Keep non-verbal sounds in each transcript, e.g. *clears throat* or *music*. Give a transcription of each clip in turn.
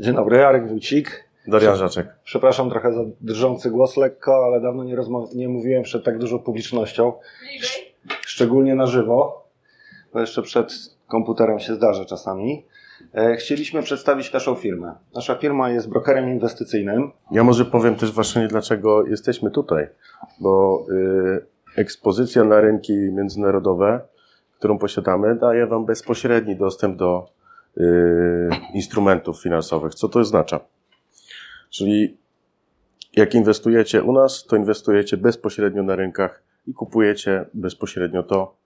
Dzień dobry, Jarek Wójcik. Dorian Żaczek. Przepraszam trochę za drżący głos lekko, ale dawno nie, nie mówiłem przed tak dużą publicznością. Szczególnie na żywo, bo jeszcze przed komputerem się zdarza czasami. E, chcieliśmy przedstawić naszą firmę. Nasza firma jest brokerem inwestycyjnym. Ja może powiem też właśnie, dlaczego jesteśmy tutaj, bo y, ekspozycja na rynki międzynarodowe, którą posiadamy, daje Wam bezpośredni dostęp do instrumentów finansowych. Co to oznacza? Czyli jak inwestujecie u nas, to inwestujecie bezpośrednio na rynkach i kupujecie bezpośrednio to,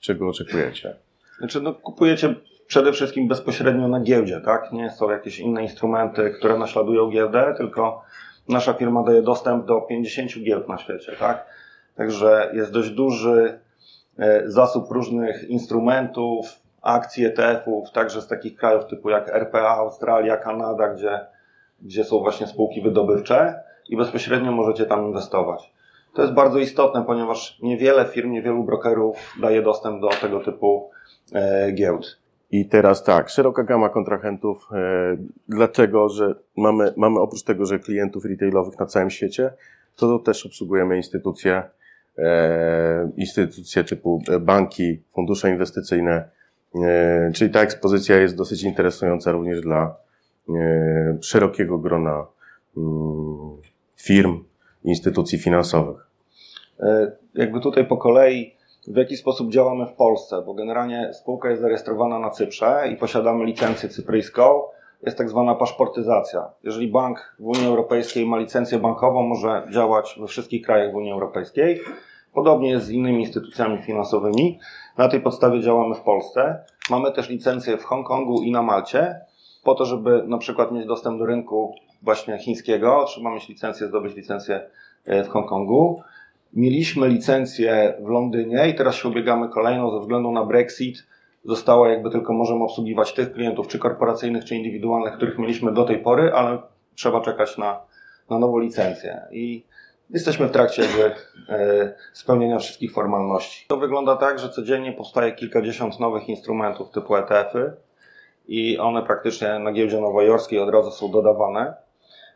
czego oczekujecie. Znaczy, no, kupujecie przede wszystkim bezpośrednio na giełdzie, tak? Nie są jakieś inne instrumenty, które naśladują giełdę, tylko nasza firma daje dostęp do 50 giełd na świecie, tak? Także jest dość duży e, zasób różnych instrumentów, akcji ETF-ów, także z takich krajów typu jak RPA, Australia, Kanada, gdzie, gdzie są właśnie spółki wydobywcze i bezpośrednio możecie tam inwestować. To jest bardzo istotne, ponieważ niewiele firm, niewielu brokerów daje dostęp do tego typu e, giełd. I teraz tak, szeroka gama kontrahentów, e, dlatego, że mamy, mamy oprócz tego, że klientów retailowych na całym świecie, to też obsługujemy instytucje, e, instytucje typu banki, fundusze inwestycyjne, e, czyli ta ekspozycja jest dosyć interesująca również dla e, szerokiego grona mm, firm, instytucji finansowych. E, jakby tutaj po kolei w jaki sposób działamy w Polsce, bo generalnie spółka jest zarejestrowana na Cyprze i posiadamy licencję cypryjską. Jest tak zwana paszportyzacja. Jeżeli bank w Unii Europejskiej ma licencję bankową, może działać we wszystkich krajach w Unii Europejskiej. Podobnie jest z innymi instytucjami finansowymi. Na tej podstawie działamy w Polsce. Mamy też licencję w Hongkongu i na Malcie, po to, żeby na przykład mieć dostęp do rynku właśnie chińskiego, trzeba mieć licencję, zdobyć licencję e, w Hongkongu. Mieliśmy licencję w Londynie i teraz się ubiegamy kolejną ze względu na Brexit. Została jakby tylko możemy obsługiwać tych klientów, czy korporacyjnych, czy indywidualnych, których mieliśmy do tej pory, ale trzeba czekać na, na nową licencję. I jesteśmy w trakcie jakby, e, spełnienia wszystkich formalności. To wygląda tak, że codziennie powstaje kilkadziesiąt nowych instrumentów typu ETF-y i one praktycznie na giełdzie nowojorskiej od razu są dodawane.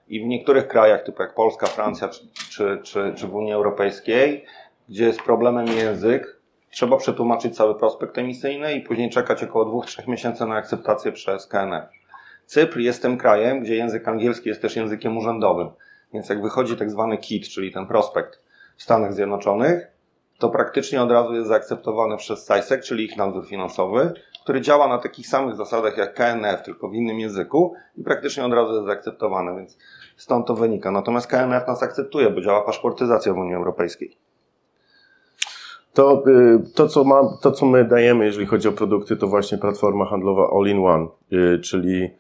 I w niektórych krajach, typu jak Polska, Francja czy, czy, czy, czy w Unii Europejskiej, gdzie jest problemem język, trzeba przetłumaczyć cały prospekt emisyjny i później czekać około 2-3 miesięcy na akceptację przez KNF. Cypr jest tym krajem, gdzie język angielski jest też językiem urzędowym. Więc jak wychodzi tak zwany KIT, czyli ten prospekt w Stanach Zjednoczonych, to praktycznie od razu jest zaakceptowany przez CISEC, czyli ich nadzór finansowy, który działa na takich samych zasadach jak KNF, tylko w innym języku i praktycznie od razu jest zaakceptowany, więc stąd to wynika. Natomiast KNF nas akceptuje, bo działa paszportyzacja w Unii Europejskiej. To, y, to, co ma, to, co my dajemy, jeżeli chodzi o produkty, to właśnie platforma handlowa All-in-One, y, czyli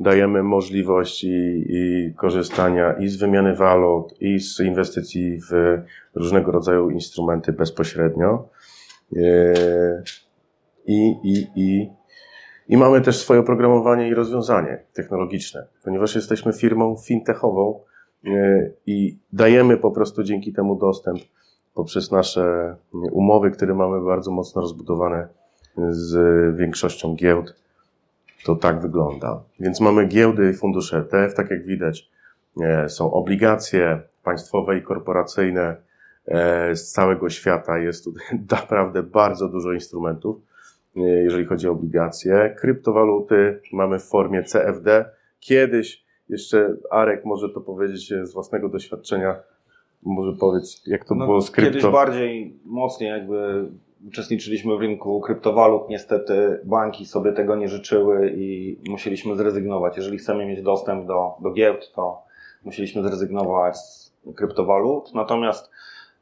dajemy możliwość i, i, korzystania i z wymiany walut, i z inwestycji w różnego rodzaju instrumenty bezpośrednio. Y, I, i, i, i mamy też swoje oprogramowanie i rozwiązanie technologiczne, ponieważ jesteśmy firmą fintechową i dajemy po prostu dzięki temu dostęp poprzez nasze umowy, które mamy bardzo mocno rozbudowane z większością giełd, to tak wygląda. Więc mamy giełdy i fundusze ETF, tak jak widać, e, są obligacje państwowe i korporacyjne e, z całego świata. Jest tutaj *laughs* naprawdę bardzo dużo instrumentów, e, jeżeli chodzi o obligacje. Kryptowaluty mamy w formie CFD. Kiedyś, jeszcze Arek może to powiedzieć z własnego doświadczenia, może powiedz, jak to no, było z krypto? Kiedyś bardziej mocniej jakby uczestniczyliśmy w rynku kryptowalut. Niestety banki sobie tego nie życzyły i musieliśmy zrezygnować. Jeżeli chcemy mieć dostęp do, do giełd, to musieliśmy zrezygnować z kryptowalut. Natomiast,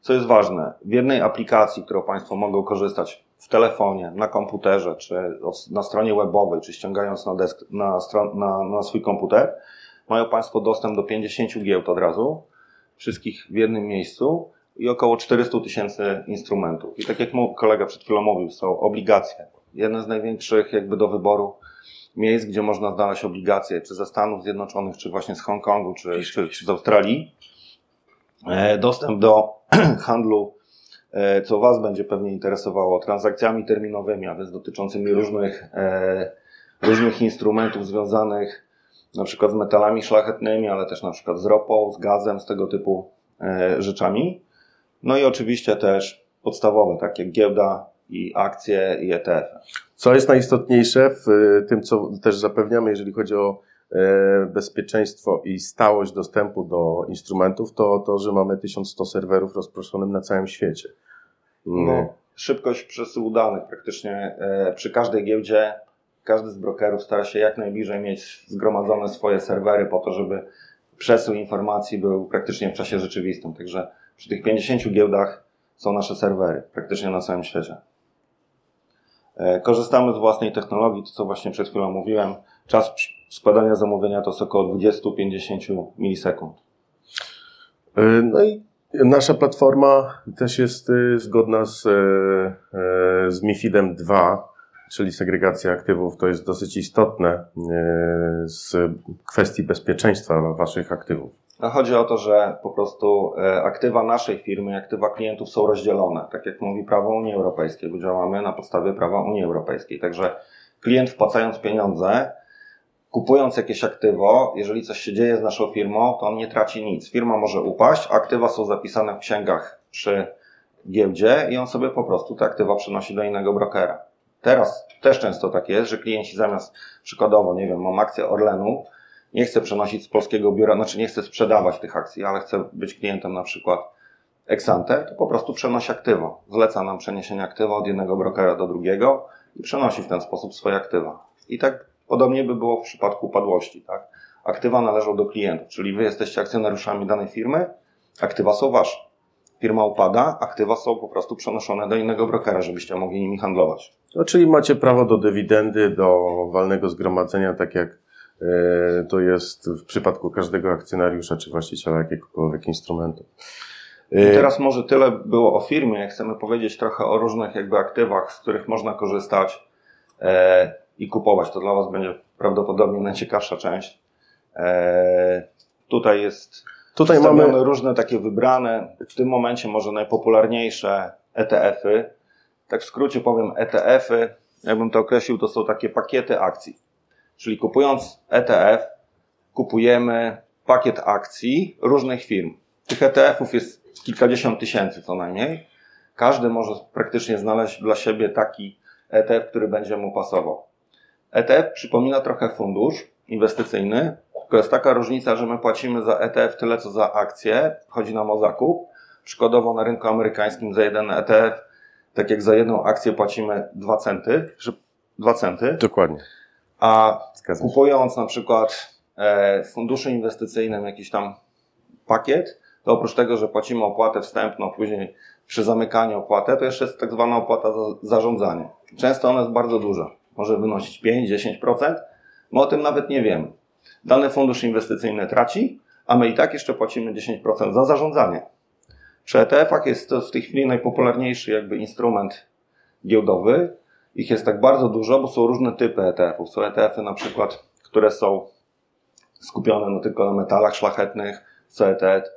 co jest ważne, w jednej aplikacji, którą Państwo mogą korzystać w telefonie, na komputerze, czy na stronie webowej, czy ściągając na, desk, na, na, na swój komputer, mają Państwo dostęp do 50 giełd od razu wszystkich w jednym miejscu i około 400 tysięcy instrumentów. I tak jak mój kolega przed chwilą mówił, są obligacje. Jedne z największych jakby do wyboru miejsc, gdzie można znaleźć obligacje, czy ze Stanów Zjednoczonych, czy właśnie z Hongkongu, czy, czy, czy z Australii. E, dostęp do *clears throat* handlu, e, co Was będzie pewnie interesowało, transakcjami terminowymi, a więc dotyczącymi różnych, e, różnych instrumentów związanych na przykład z metalami szlachetnymi, ale też na przykład z ropą, z gazem, z tego typu rzeczami. No i oczywiście też podstawowe, takie jak giełda i akcje i ETF. Co jest najistotniejsze w tym, co też zapewniamy, jeżeli chodzi o E, bezpieczeństwo i stałość dostępu do instrumentów, to to, że mamy 1100 serwerów rozproszonych na całym świecie. No, mm. szybkość przesyłu danych praktycznie e, przy każdej giełdzie każdy z brokerów stara się jak najbliżej mieć zgromadzone swoje serwery po to, żeby przesył informacji był praktycznie w czasie rzeczywistym. Także przy tych 50 giełdach są nasze serwery praktycznie na całym świecie. E, korzystamy z własnej technologii, to co właśnie przed chwilą mówiłem. Czas składania zamówienia to jest około 20-50 milisekund. E, no i nasza platforma też jest e, zgodna z, z MIFIDem 2, czyli segregacja aktywów. To jest dosyć istotne z kwestii bezpieczeństwa waszych aktywów. A chodzi o to, że po prostu e, aktywa naszej firmy, aktywa klientów są rozdzielone, tak jak mówi prawo Unii Europejskiej, bo działamy na podstawie prawa Unii Europejskiej. Także klient wpłacając pieniądze, kupując jakieś aktywo, jeżeli coś się dzieje z naszą firmą, to on nie traci nic. Firma może upaść, aktywa są zapisane w księgach przy giełdzie i on sobie po prostu te aktywa przenosi do innego brokera. Teraz też często tak jest, że klienci zamiast przykładowo, nie wiem, mam akcję Orlenu, nie chcę przenosić z polskiego biura, znaczy nie chcę sprzedawać tych akcji, ale chcę być klientem na przykład Exante, to po prostu przenosi aktywo. Zleca nam przeniesienie aktywa od jednego brokera do drugiego i przenosi w ten sposób swoje aktywa. I tak podobnie by było w przypadku upadłości. Tak? Aktywa należą do klientów, czyli wy jesteście akcjonariuszami danej firmy, aktywa są wasze. Firma upada, aktywa są po prostu przenoszone do innego brokera, żebyście mogli nimi handlować. No, czyli macie prawo do dywidendy, do walnego zgromadzenia, tak jak to jest w przypadku każdego akcjonariusza czy właściciela jakiegokolwiek instrumentu. I teraz może tyle było o firmie. Chcemy powiedzieć trochę o różnych jakby aktywach, z których można korzystać e, i kupować. To dla Was będzie prawdopodobnie najciekawsza część. E, tutaj jest Tutaj mamy różne takie wybrane, w tym momencie może najpopularniejsze ETF-y. Tak w skrócie powiem ETF-y, jakbym to określił, to są takie pakiety akcji. Czyli kupując ETF, kupujemy pakiet akcji różnych firm. Tych ETF-ów jest kilkadziesiąt tysięcy co najmniej. Każdy może praktycznie znaleźć dla siebie taki ETF, który będzie mu pasował. ETF przypomina trochę fundusz inwestycyjny, tylko jest taka różnica, że my płacimy za ETF tyle co za akcję. Chodzi nam o zakup. Przykładowo na rynku amerykańskim za jeden ETF, tak jak za jedną akcję płacimy 2 centy. 2 centy. Dokładnie. A kupując na przykład e, w funduszu inwestycyjnym jakiś tam pakiet, to oprócz tego, że płacimy opłatę wstępną, później przy zamykaniu opłatę, to jeszcze jest tak zwana opłata za zarządzanie. Często ona jest bardzo duża. Może wynosić 5-10%. My o tym nawet nie wiemy. Dany fundusz inwestycyjny traci, a my i tak jeszcze płacimy 10% za zarządzanie. Przy ETF-ach jest to w tej chwili najpopularniejszy jakby instrument giełdowy, ich jest tak bardzo dużo, bo są różne typy ETF-ów. Są ETF-y na przykład, które są skupione no tylko na metalach szlachetnych, są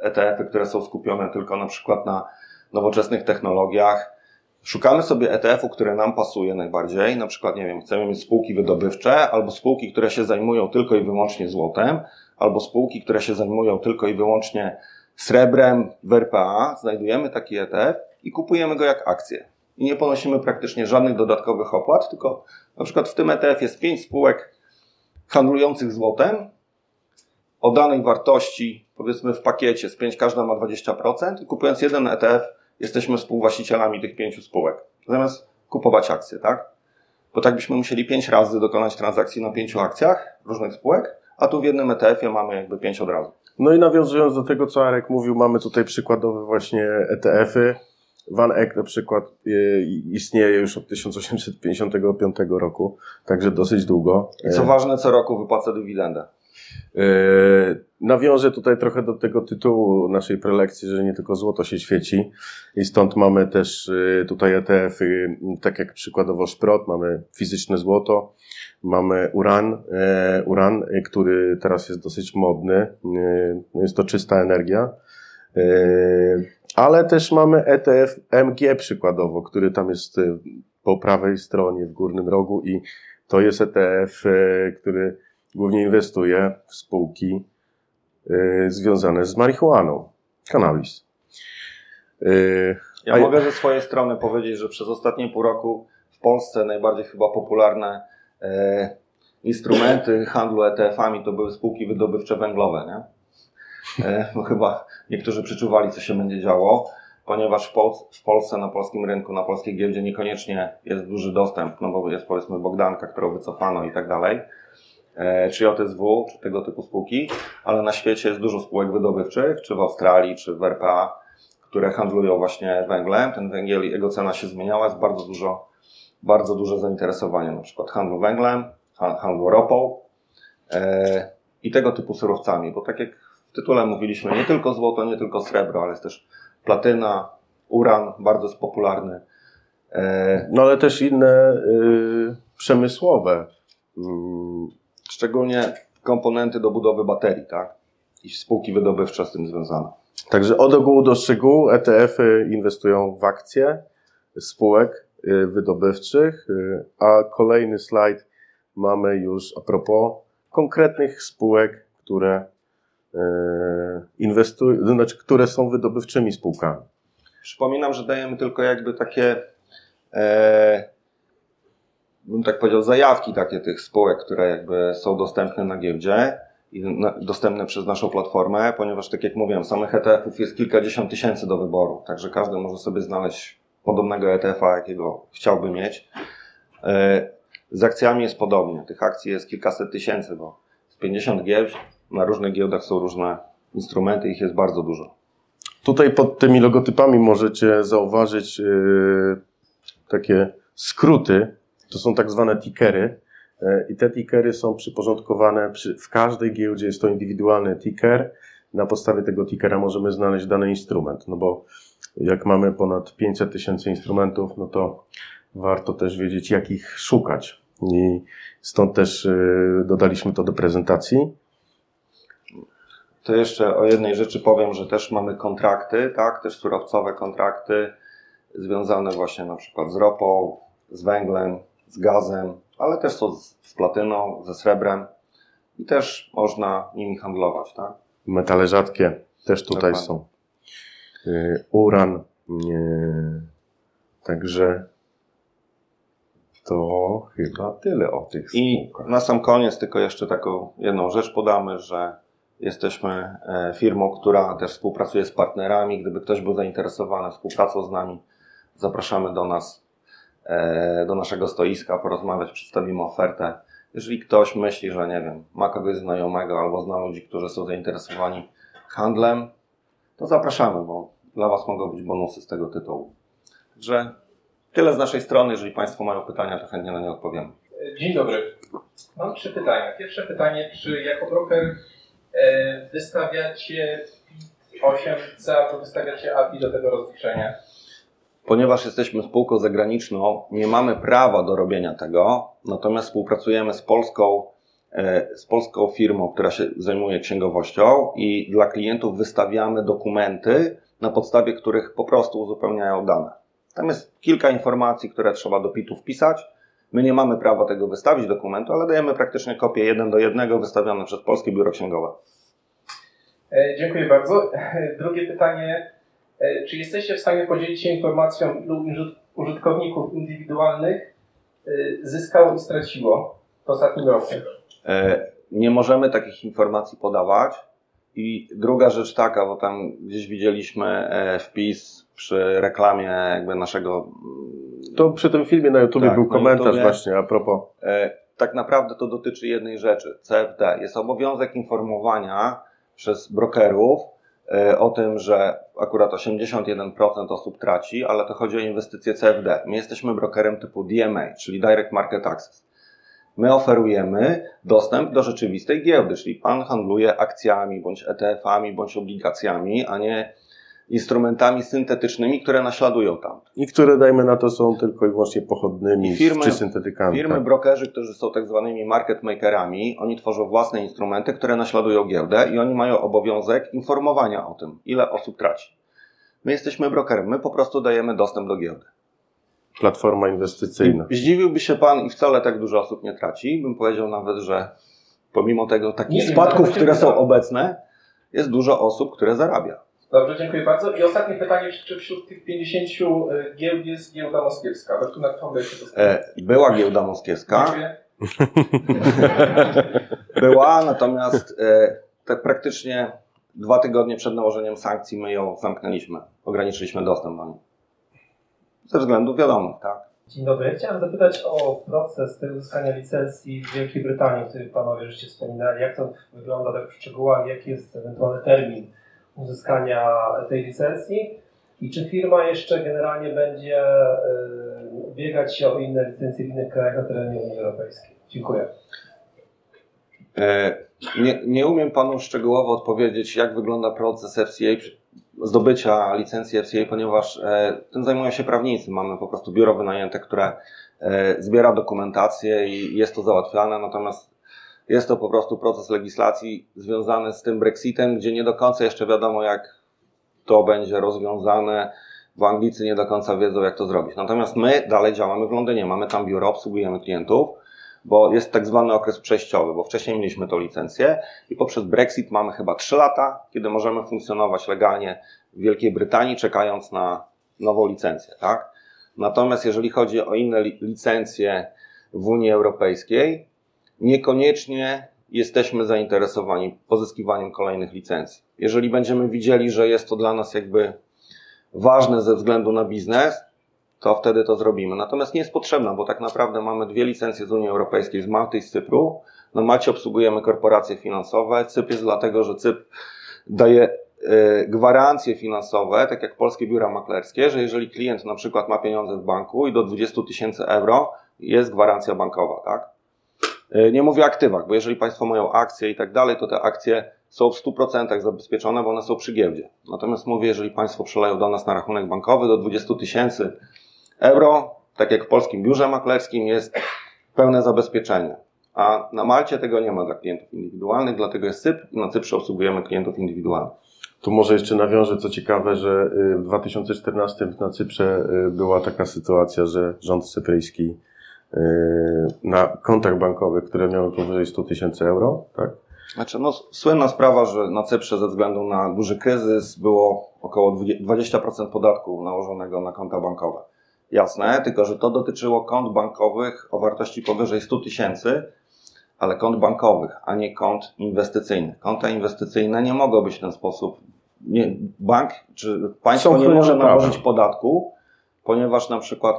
ETF-y, które są skupione tylko na przykład na nowoczesnych technologiach. Szukamy sobie ETF-u, który nam pasuje najbardziej. Na przykład, nie wiem, chcemy mieć spółki wydobywcze, albo spółki, które się zajmują tylko i wyłącznie złotem, albo spółki, które się zajmują tylko i wyłącznie srebrem w RPA. Znajdujemy taki ETF i kupujemy go jak akcję i nie ponosimy praktycznie żadnych dodatkowych opłat, tylko na przykład w tym ETF jest 5 spółek handlujących złotem o danej wartości, powiedzmy w pakiecie z 5 każda ma 20% i kupując jeden ETF jesteśmy współwłaścicielami tych 5 spółek. Zamiast kupować akcje, tak? Bo tak byśmy musieli 5 razy dokonać transakcji na 5 akcjach różnych spółek, a tu w jednym ETF-ie mamy jakby 5 od razu. No i nawiązując do tego, co Arek mówił, mamy tutaj przykładowe właśnie ETF-y, Van Eck na przykład e, istnieje już od 1855 roku, także dosyć długo. I co ważne, co roku wypłaca dywidendę. E, nawiążę tutaj trochę do tego tytułu naszej prelekcji, że nie tylko złoto się świeci i stąd mamy też tutaj ETF-y, tak jak przykładowo szprot, mamy fizyczne złoto, mamy uran, uran, który teraz jest dosyć modny, jest to czysta energia ale też mamy ETF MG przykładowo, który tam jest y, po prawej stronie w górnym rogu i to jest ETF, y, który głównie inwestuje w spółki y, związane z marihuaną, cannabis. Ja mogę ze swojej strony powiedzieć, że przez ostatnie pół roku w Polsce najbardziej chyba popularne e, instrumenty handlu ETF-ami to były spółki wydobywcze węglowe. Nie? E, no chyba niektórzy przeczuwali, co się będzie działo, ponieważ w, Pol w Polsce, na polskim rynku, na polskiej giełdzie niekoniecznie jest duży dostęp, no bo jest powiedzmy Bogdanka, którą wycofano i tak dalej, e, czy JSW, czy tego typu spółki, ale na świecie jest dużo spółek wydobywczych, czy w Australii, czy w RPA, które handlują właśnie węglem. Ten węgiel, jego cena się zmieniała, jest bardzo dużo, bardzo duże zainteresowanie na przykład handlu węglem, handlu ropą e, i tego typu surowcami, bo tak jak tytule mówiliśmy, nie tylko złoto, nie tylko srebro, ale jest też platyna, uran, bardzo jest popularny. E, no ale też inne y, przemysłowe. Mm, szczególnie komponenty do budowy baterii, tak? I spółki wydobywcze z tym związane. Także od ogółu do szczegółu ETF-y inwestują w akcje spółek y, wydobywczych, y, a kolejny slajd mamy już a propos konkretnych spółek, które inwestują, znaczy, które są wydobywczymi spółkami. Przypominam, że dajemy tylko jakby takie, e, bym tak powiedział, zajawki takie tych spółek, które jakby są dostępne na giełdzie i na, dostępne przez naszą platformę, ponieważ tak jak mówiłem, samych ETF-ów jest kilkadziesiąt tysięcy do wyboru, także każdy może sobie znaleźć podobnego ETF-a, jakiego chciałby mieć. E, z akcjami jest podobnie. Tych akcji jest kilkaset tysięcy, bo z 50 giełd na różnych giełdach są różne instrumenty, ich jest bardzo dużo. Tutaj pod tymi logotypami możecie zauważyć yy, takie skróty. To są tak zwane tickery. Yy, I te tickery są przyporządkowane przy, w każdej giełdzie. Jest to indywidualny ticker. Na podstawie tego tickera możemy znaleźć dany instrument. No bo jak mamy ponad 500 tysięcy instrumentów, no to warto też wiedzieć, jakich szukać. I stąd też yy, dodaliśmy to do prezentacji. To jeszcze o jednej rzeczy powiem, że też mamy kontrakty, tak, też surowcowe kontrakty związane właśnie na przykład z ropą, z węglem, z gazem, ale też są z platyną, ze srebrem i też można nimi handlować, tak? Metale rzadkie też tutaj Dokładnie. są. Y, uran, także to chyba tyle o tych spółkach. I na sam koniec tylko jeszcze taką jedną rzecz podamy, że Jesteśmy e, firmą, która też współpracuje z partnerami. Gdyby ktoś był zainteresowany współpracą z nami, zapraszamy do nas, e, do naszego stoiska, porozmawiać, przedstawimy ofertę. Jeżeli ktoś myśli, że nie wiem, ma kogoś znajomego albo zna ludzi, którzy są zainteresowani handlem, to zapraszamy, bo dla Was mogą być bonusy z tego tytułu. Także tyle z naszej strony. Jeżeli Państwo mają pytania, to chętnie na nie odpowiemy. Dzień dobry. Mam trzy pytania. Pierwsze pytanie, czy jako broker wystawiacie 8C albo wystawiacie API do tego rozliczenia? Ponieważ jesteśmy spółką zagraniczną, nie mamy prawa do robienia tego, natomiast współpracujemy z polską, e, z polską firmą, która się zajmuje księgowością i dla klientów wystawiamy dokumenty, na podstawie których po prostu uzupełniają dane. Tam jest kilka informacji, które trzeba do PIT-u wpisać My nie mamy prawa tego wystawić dokumentu, ale dajemy praktycznie kopię jeden do jednego wystawione przez Polskie Biuro Księgowe. E, dziękuję bardzo. Drugie pytanie. E, czy jesteście w stanie podzielić się informacją, ilu użytkowników indywidualnych e, zyskało i straciło w ostatnim roku? Nie możemy takich informacji podawać. I druga rzecz taka, bo tam gdzieś widzieliśmy wpis przy reklamie jakby naszego to przy tym filmie na YouTube tak, był komentarz YouTubie, właśnie a propos. E, tak naprawdę to dotyczy jednej rzeczy. CFD. Jest obowiązek informowania przez brokerów e, o tym, że akurat 81% osób traci, ale to chodzi o inwestycje CFD. My jesteśmy brokerem typu DMA, czyli Direct Market Access. My oferujemy dostęp do rzeczywistej giełdy, czyli pan handluje akcjami, bądź ETF-ami, bądź obligacjami, a nie instrumentami syntetycznymi, które naśladują tam. I które, dajmy na to, są tylko i wyłącznie pochodnymi I firmy, czy syntetykami. Firmy, tak? brokerzy, którzy są tak zwanymi market makerami, oni tworzą własne instrumenty, które naśladują giełdę i oni mają obowiązek informowania o tym, ile osób traci. My jesteśmy brokerem, my po prostu dajemy dostęp do giełdy. Platforma inwestycyjna. I zdziwiłby się Pan i wcale tak dużo osób nie traci. Bym powiedział nawet, że pomimo tego takich nie spadków, wiem, które są obecne, jest dużo osób, które zarabia. Dobrze, dziękuję bardzo. I ostatnie pytanie, czy wśród tych 50 e, giełd jest giełda moskiewska? Na którą e, Była giełda moskiewska. *laughs* Była, natomiast e, tak praktycznie dwa tygodnie przed nałożeniem sankcji my ją zamknęliśmy. Ograniczyliśmy dostęp do niej. Ze względów wiadomych, tak. Dzień dobry. Chciałem zapytać o proces tego uzyskania licencji w Wielkiej Brytanii, o którym panowie żeście wspominali. Jak to wygląda tak w szczegółach? Jaki jest ewentualny termin uzyskania tej licencji? I czy firma jeszcze generalnie będzie y, biegać się o inne licencje w innych krajach na terenie Unii Europejskiej? Dziękuję. E, nie, nie umiem panu szczegółowo odpowiedzieć, jak wygląda proces FCA, zdobycia licencji FCA, ponieważ e, tym zajmują się prawnicy. Mamy po prostu biuro wynajęte, które e, zbiera dokumentację i jest to załatwiane, natomiast jest to po prostu proces legislacji związany z tym Brexitem, gdzie nie do końca jeszcze wiadomo, jak to będzie rozwiązane, bo Anglicy nie do końca wiedzą, jak to zrobić. Natomiast my dalej działamy w Londynie, mamy tam biuro, obsługujemy klientów bo jest tak zwany okres przejściowy, bo wcześniej mieliśmy tą licencję i poprzez Brexit mamy chyba 3 lata, kiedy możemy funkcjonować legalnie w Wielkiej Brytanii, czekając na nową licencję, tak? Natomiast jeżeli chodzi o inne licencje w Unii Europejskiej, niekoniecznie jesteśmy zainteresowani pozyskiwaniem kolejnych licencji. Jeżeli będziemy widzieli, że jest to dla nas jakby ważne ze względu na biznes, to wtedy to zrobimy. Natomiast nie jest potrzebna, bo tak naprawdę mamy dwie licencje z Unii Europejskiej, z Malty i z Cypru. Na Malcie obsługujemy korporacje finansowe. Cypr jest dlatego, że Cypr daje e, gwarancje finansowe, tak jak polskie biura maklerskie, że jeżeli klient na przykład ma pieniądze w banku i do 20 tysięcy euro jest gwarancja bankowa, tak? E, nie mówię o aktywach, bo jeżeli Państwo mają akcje i tak dalej, to te akcje są w 100% zabezpieczone, bo one są przy giełdzie. Natomiast mówię, jeżeli Państwo przeleją do nas na rachunek bankowy do 20 tysięcy Euro, tak jak w polskim biurze maklerskim, jest pełne zabezpieczenie. A na Malcie tego nie ma dla klientów indywidualnych, dlatego jest SYP i na Cyprze obsługujemy klientów indywidualnych. Tu może jeszcze nawiążę, co ciekawe, że y, w 2014 na Cyprze y, była taka sytuacja, że rząd cypryjski y, na kontach bankowych, które miały powyżej 100 tysięcy euro, tak? Znaczy, no, słynna sprawa, że na Cyprze ze względu na duży kryzys było około 20% podatku nałożonego na konta bankowe. Jasne, tylko że to dotyczyło kont bankowych o wartości powyżej 100 tysięcy, ale kont bankowych, a nie kont inwestycyjnych. Konta inwestycyjne nie mogą być w ten sposób. Nie, bank czy państwo nie może nałożyć podatku, ponieważ na przykład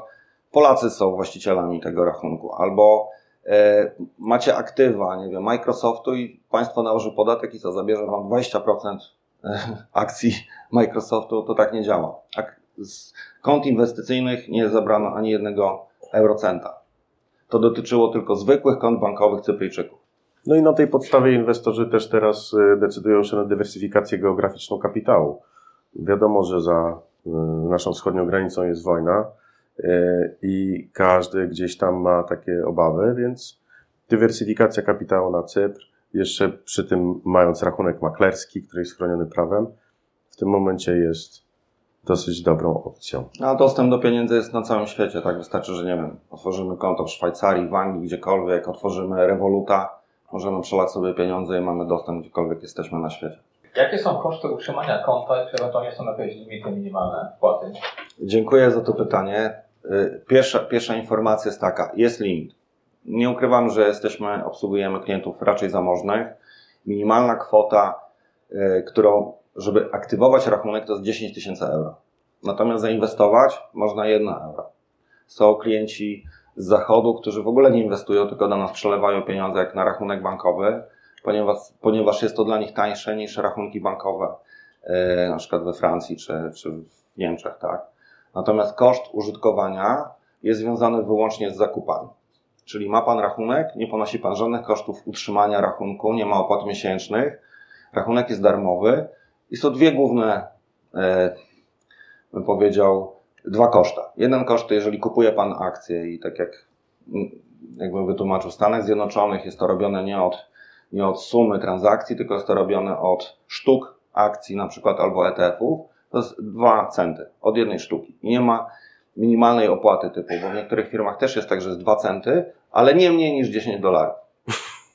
Polacy są właścicielami tego rachunku, albo e, macie aktywa, nie wiem, Microsoftu i państwo nałoży podatek i co, zabierze wam 20% e, akcji Microsoftu, to tak nie działa. Z kont inwestycyjnych nie zabrano ani jednego eurocenta. To dotyczyło tylko zwykłych kont bankowych Cypryjczyków. No i na tej podstawie inwestorzy też teraz y, decydują się na dywersyfikację geograficzną kapitału. Wiadomo, że za y, naszą wschodnią granicą jest wojna y, i każdy gdzieś tam ma takie obawy, więc dywersyfikacja kapitału na Cypr, jeszcze przy tym mając rachunek maklerski, który jest chroniony prawem, w tym momencie jest dosyć dobrą opcją. A dostęp do pieniędzy jest na całym świecie, tak? Wystarczy, że nie wiem, otworzymy konto w Szwajcarii, w Anglii, gdziekolwiek, otworzymy rewoluta, możemy przelać sobie pieniądze i mamy dostęp gdziekolwiek jesteśmy na świecie. Jakie są koszty utrzymania konta, czy ewentualnie są jakieś limity minimalne wpłaty? Dziękuję za to pytanie. Y, pierwsza, pierwsza informacja jest taka, jest limit. Nie ukrywam, że jesteśmy, obsługujemy klientów raczej zamożnych. Minimalna kwota, y, którą żeby aktywować rachunek to jest 10 tysięcy euro. Natomiast zainwestować można 1 euro. Są klienci z zachodu, którzy w ogóle nie inwestują, tylko do nas przelewają pieniądze jak na rachunek bankowy, ponieważ, ponieważ jest to dla nich tańsze niż rachunki bankowe, yy, na przykład we Francji czy, czy w Niemczech, tak? Natomiast koszt użytkowania jest związany wyłącznie z zakupami. Czyli ma Pan rachunek, nie ponosi Pan żadnych kosztów utrzymania rachunku, nie ma opłat miesięcznych, rachunek jest darmowy, i są dwie główne, e, bym powiedział, dwa koszta. Jeden koszt jeżeli kupuje Pan akcję i tak jak jakbym wytłumaczył, w Stanach Zjednoczonych jest to robione nie od, nie od sumy transakcji, tylko jest to robione od sztuk akcji na przykład albo ETF-ów, to jest dwa centy od jednej sztuki. I nie ma minimalnej opłaty typu, bo w niektórych firmach też jest tak, że jest dwa centy, ale nie mniej niż 10 dolarów.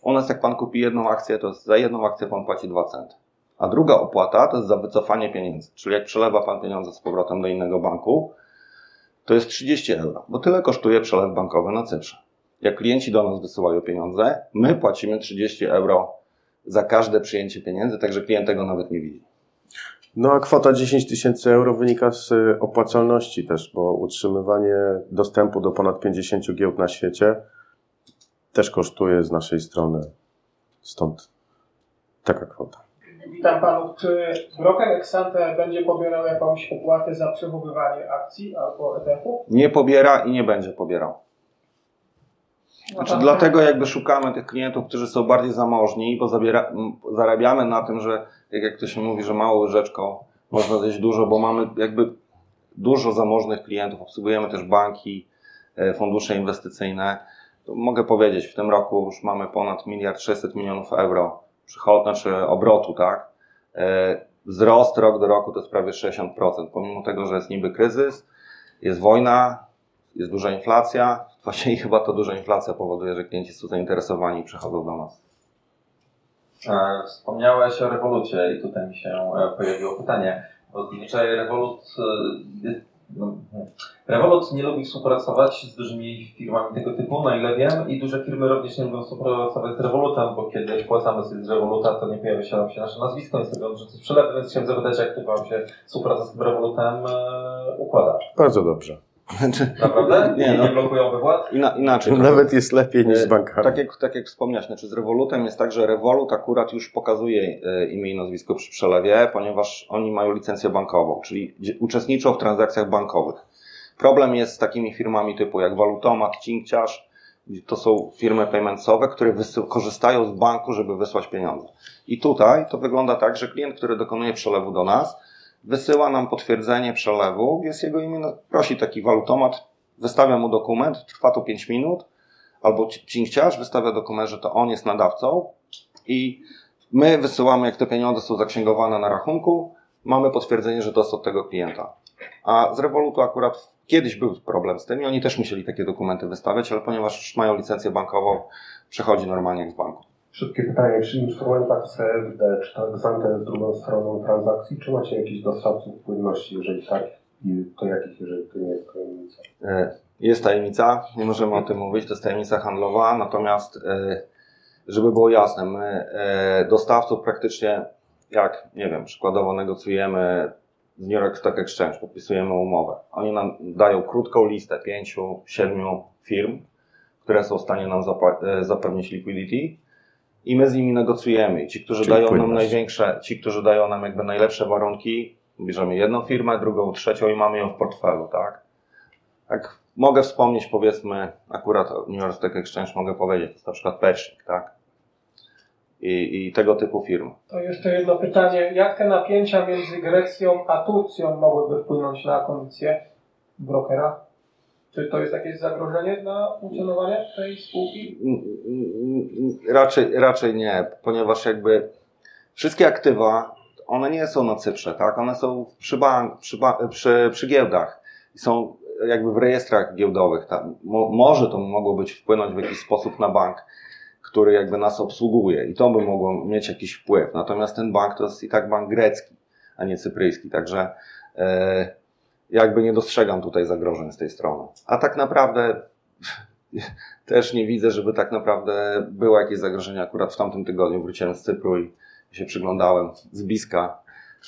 U nas jak pan kupi jedną akcję, to za jedną akcję pan płaci 2 centy. A druga opłata to jest za wycofanie pieniędzy. Czyli jak przelewa pan pieniądze z powrotem do innego banku, to jest 30 euro, bo tyle kosztuje przelew bankowy na Cyprze. Jak klienci do nas wysyłają pieniądze, my płacimy 30 euro za każde przyjęcie pieniędzy, także klient tego nawet nie widzi. No a kwota 10 tysięcy euro wynika z y, opłacalności też, bo utrzymywanie dostępu do ponad 50 giełd na świecie też kosztuje z naszej strony. Stąd taka kwota. Witam panów. Czy broker Exante będzie pobierał jakąś opłatę za przechowywanie akcji albo ETF-u? Nie pobiera i nie będzie pobierał. Znaczy, Aha. dlatego jakby szukamy tych klientów, którzy są bardziej zamożni, bo zabiera, zarabiamy na tym, że jak, jak to się mówi, że małą łyżeczką można zjeść dużo, bo mamy jakby dużo zamożnych klientów, obsługujemy też banki, e, fundusze inwestycyjne. To mogę powiedzieć, w tym roku już mamy ponad miliard 600 milionów euro przychod, znaczy obrotu, tak? E, Wzrost rok do roku to jest prawie 60%, pomimo tego, że jest niby kryzys, jest wojna, jest duża inflacja. *laughs* Właśnie chyba to duża inflacja powoduje, że klienci są zainteresowani i przychodzą do nas. E, Wspomniałeś o rewolucie i tutaj mi się e, pojawiło pytanie, zazwyczaj Revolut, e, jest, no. Revolut nie lubi współpracować z dużymi firmami tego typu, na ile wiem, i duże firmy również nie lubią współpracować z Revolutem, bo kiedy płacamy sobie z Revoluta, to nie pojawia się się nasze nazwisko, nie sobie odrzucić przelewy, więc chciałem zapytać, jak to Wam się współpraca z tym Revolutem e, układa? Bardzo dobrze. Naprawdę? Nie, Nie, no. nie blokują wypłat? Ina, inaczej. Nawet jest lepiej niż z E, bankami. Tak jak, tak jak wspomniałeś, znaczy z Revolutem jest tak, że Revolut akurat już pokazuje e, imię i nazwisko przy przelewie, ponieważ oni mają licencję bankową, czyli uczestniczą w transakcjach bankowych. Problem jest z takimi firmami typu jak Walutomat, Cinkciarz, to są firmy paymentsowe, które korzystają z banku, żeby wysłać pieniądze. I tutaj to wygląda tak, że klient, który dokonuje przelewu do nas, wysyła nam potwierdzenie przelewu, jest jego imię, no, prosi taki walutomat, wystawia mu dokument, trwa to 5 minut, albo ci- cinkciarz wystawia dokument, że to on jest nadawcą i my wysyłamy, jak te pieniądze są zaksięgowane na rachunku, mamy potwierdzenie, że to jest od tego klienta. A z Revolutu akurat kiedyś był problem z tym i oni też musieli takie dokumenty wystawiać, ale ponieważ mają licencję bankową, przechodzi normalnie jak z banku. Szybkie pytanie, czy instrument tak CFD, czy tak Xante jest drugą stroną transakcji, czy macie jakiś dostawców płynności, jeżeli tak, to jakich, jeżeli to nie jest tajemnica? E, Jest tajemnica, nie możemy o tym mówić, to jest tajemnica handlowa, natomiast e, żeby było jasne, my e, dostawców praktycznie, jak, nie wiem, przykładowo negocjujemy z New York Stock Exchange, podpisujemy umowę. Oni nam dają krótką listę pięciu, siedmiu firm, które są w stanie nam zapewnić liquidity i my z nimi negocjujemy. I ci, którzy Czyli dają nam płynność. największe, ci, którzy dają nam jakby najlepsze warunki, bierzemy jedną firmę, drugą, trzecią i mamy ją w portfelu, tak? Tak, mogę wspomnieć, powiedzmy, akurat o New York Stock Exchange mogę powiedzieć, to jest na przykład Pecznik, tak? I, I tego typu firmy. To jeszcze jedno pytanie. Jak te napięcia między Grecją a Turcją mogłyby wpłynąć na kondycję brokera? Czy to jest jakieś zagrożenie dla funkcjonowania tej spółki? Mm, mm, mm, Raczej, raczej nie, ponieważ jakby wszystkie aktywa, one nie są na Cyprze, tak? One są przy, bank, przy, przy, przy giełdach są jakby w rejestrach giełdowych. Tak? Mo, może to mogło być wpłynąć w jakiś sposób na bank, który jakby nas obsługuje i to by mogło mieć jakiś wpływ. Natomiast ten bank to jest i tak bank grecki, a nie cypryjski, także e, jakby nie dostrzegam tutaj zagrożeń z tej strony. A tak naprawdę *laughs* też nie widzę, żeby tak naprawdę było jakieś zagrożenie. Akurat w tamtym tygodniu wróciłem z Cypru i się przyglądałem z bliska,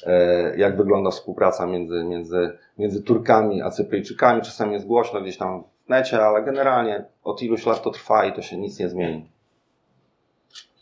e, jak wygląda współpraca między, między, między Turkami a Cypryjczykami. Czasami jest głośno gdzieś tam w necie, ale generalnie od iluś lat to trwa i to się nic nie zmieni.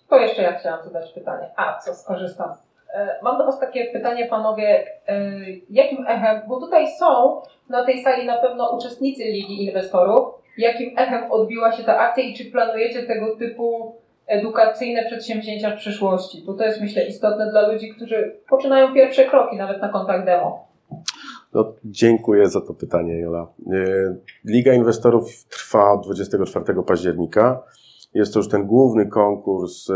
To jeszcze ja chciałam zadać pytanie. A, co skorzystam. E, Mam do Was takie pytanie, panowie. E, Jakim echem, bo tutaj są na tej sali na pewno uczestnicy Ligi Inwestorów, jakim echem odbiła się ta akcja i czy planujecie tego typu edukacyjne przedsięwzięcia w przyszłości? Bo to jest myślę istotne dla ludzi, którzy poczynają pierwsze kroki nawet na kontakt demo. No, dziękuję za to pytanie, Jola. E, Liga Inwestorów trwa od 24 października. Jest to już ten główny konkurs, e,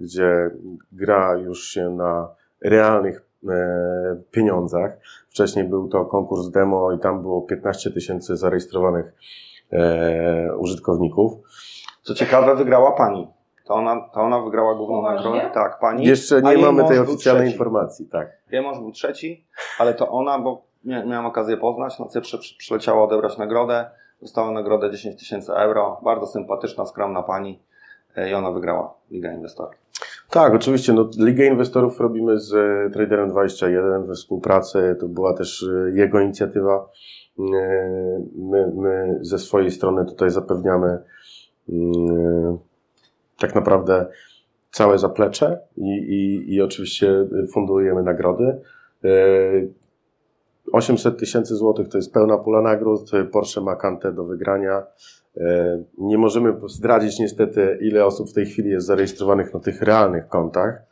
gdzie gra już się na realnych e, pieniądzach. Wcześniej był to konkurs demo i tam było 15 tysięcy zarejestrowanych e, użytkowników. Co ciekawe, wygrała pani. To ona, to ona wygrała główną nagrodę. Tak, pani. Jeszcze nie mamy tej oficjalnej informacji, tak. Mąż był trzeci, ale to ona, bo mia- miałem okazję poznać, na Cyprze przy- przyleciała odebrać nagrodę. Dostała nagrodę 10 tysięcy euro. Bardzo sympatyczna, skromna pani. e, I ona wygrała Ligę Inwestorów. Tak, oczywiście. No, Ligę Inwestorów robimy z e, Traderem 21 we współpracy. To była też e, jego inicjatywa. E, My, my ze swojej strony tutaj zapewniamy mm, tak naprawdę całe zaplecze i, i, i oczywiście fundujemy nagrody. E, 800 tysięcy złotych to jest pełna pula nagród. Porsche Macante do wygrania. E, Nie możemy zdradzić niestety, ile osób w tej chwili jest zarejestrowanych na tych realnych kontach,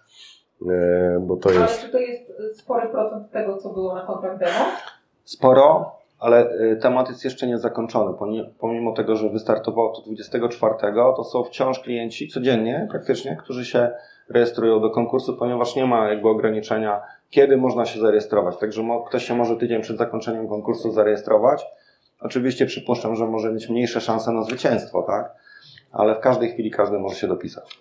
e, bo to Ale jest. czy to jest spory procent tego, co było na kontrakt demo? Sporo, ale y, temat jest jeszcze nie zakończony. Poni- Pomimo tego, że wystartowało to 24, to są wciąż klienci codziennie praktycznie, którzy się rejestrują do konkursu, ponieważ nie ma jakby ograniczenia, kiedy można się zarejestrować. Także ktoś się może tydzień przed zakończeniem konkursu zarejestrować. Oczywiście przypuszczam, że może mieć mniejsze szanse na zwycięstwo, tak? Ale w każdej chwili każdy może się dopisać.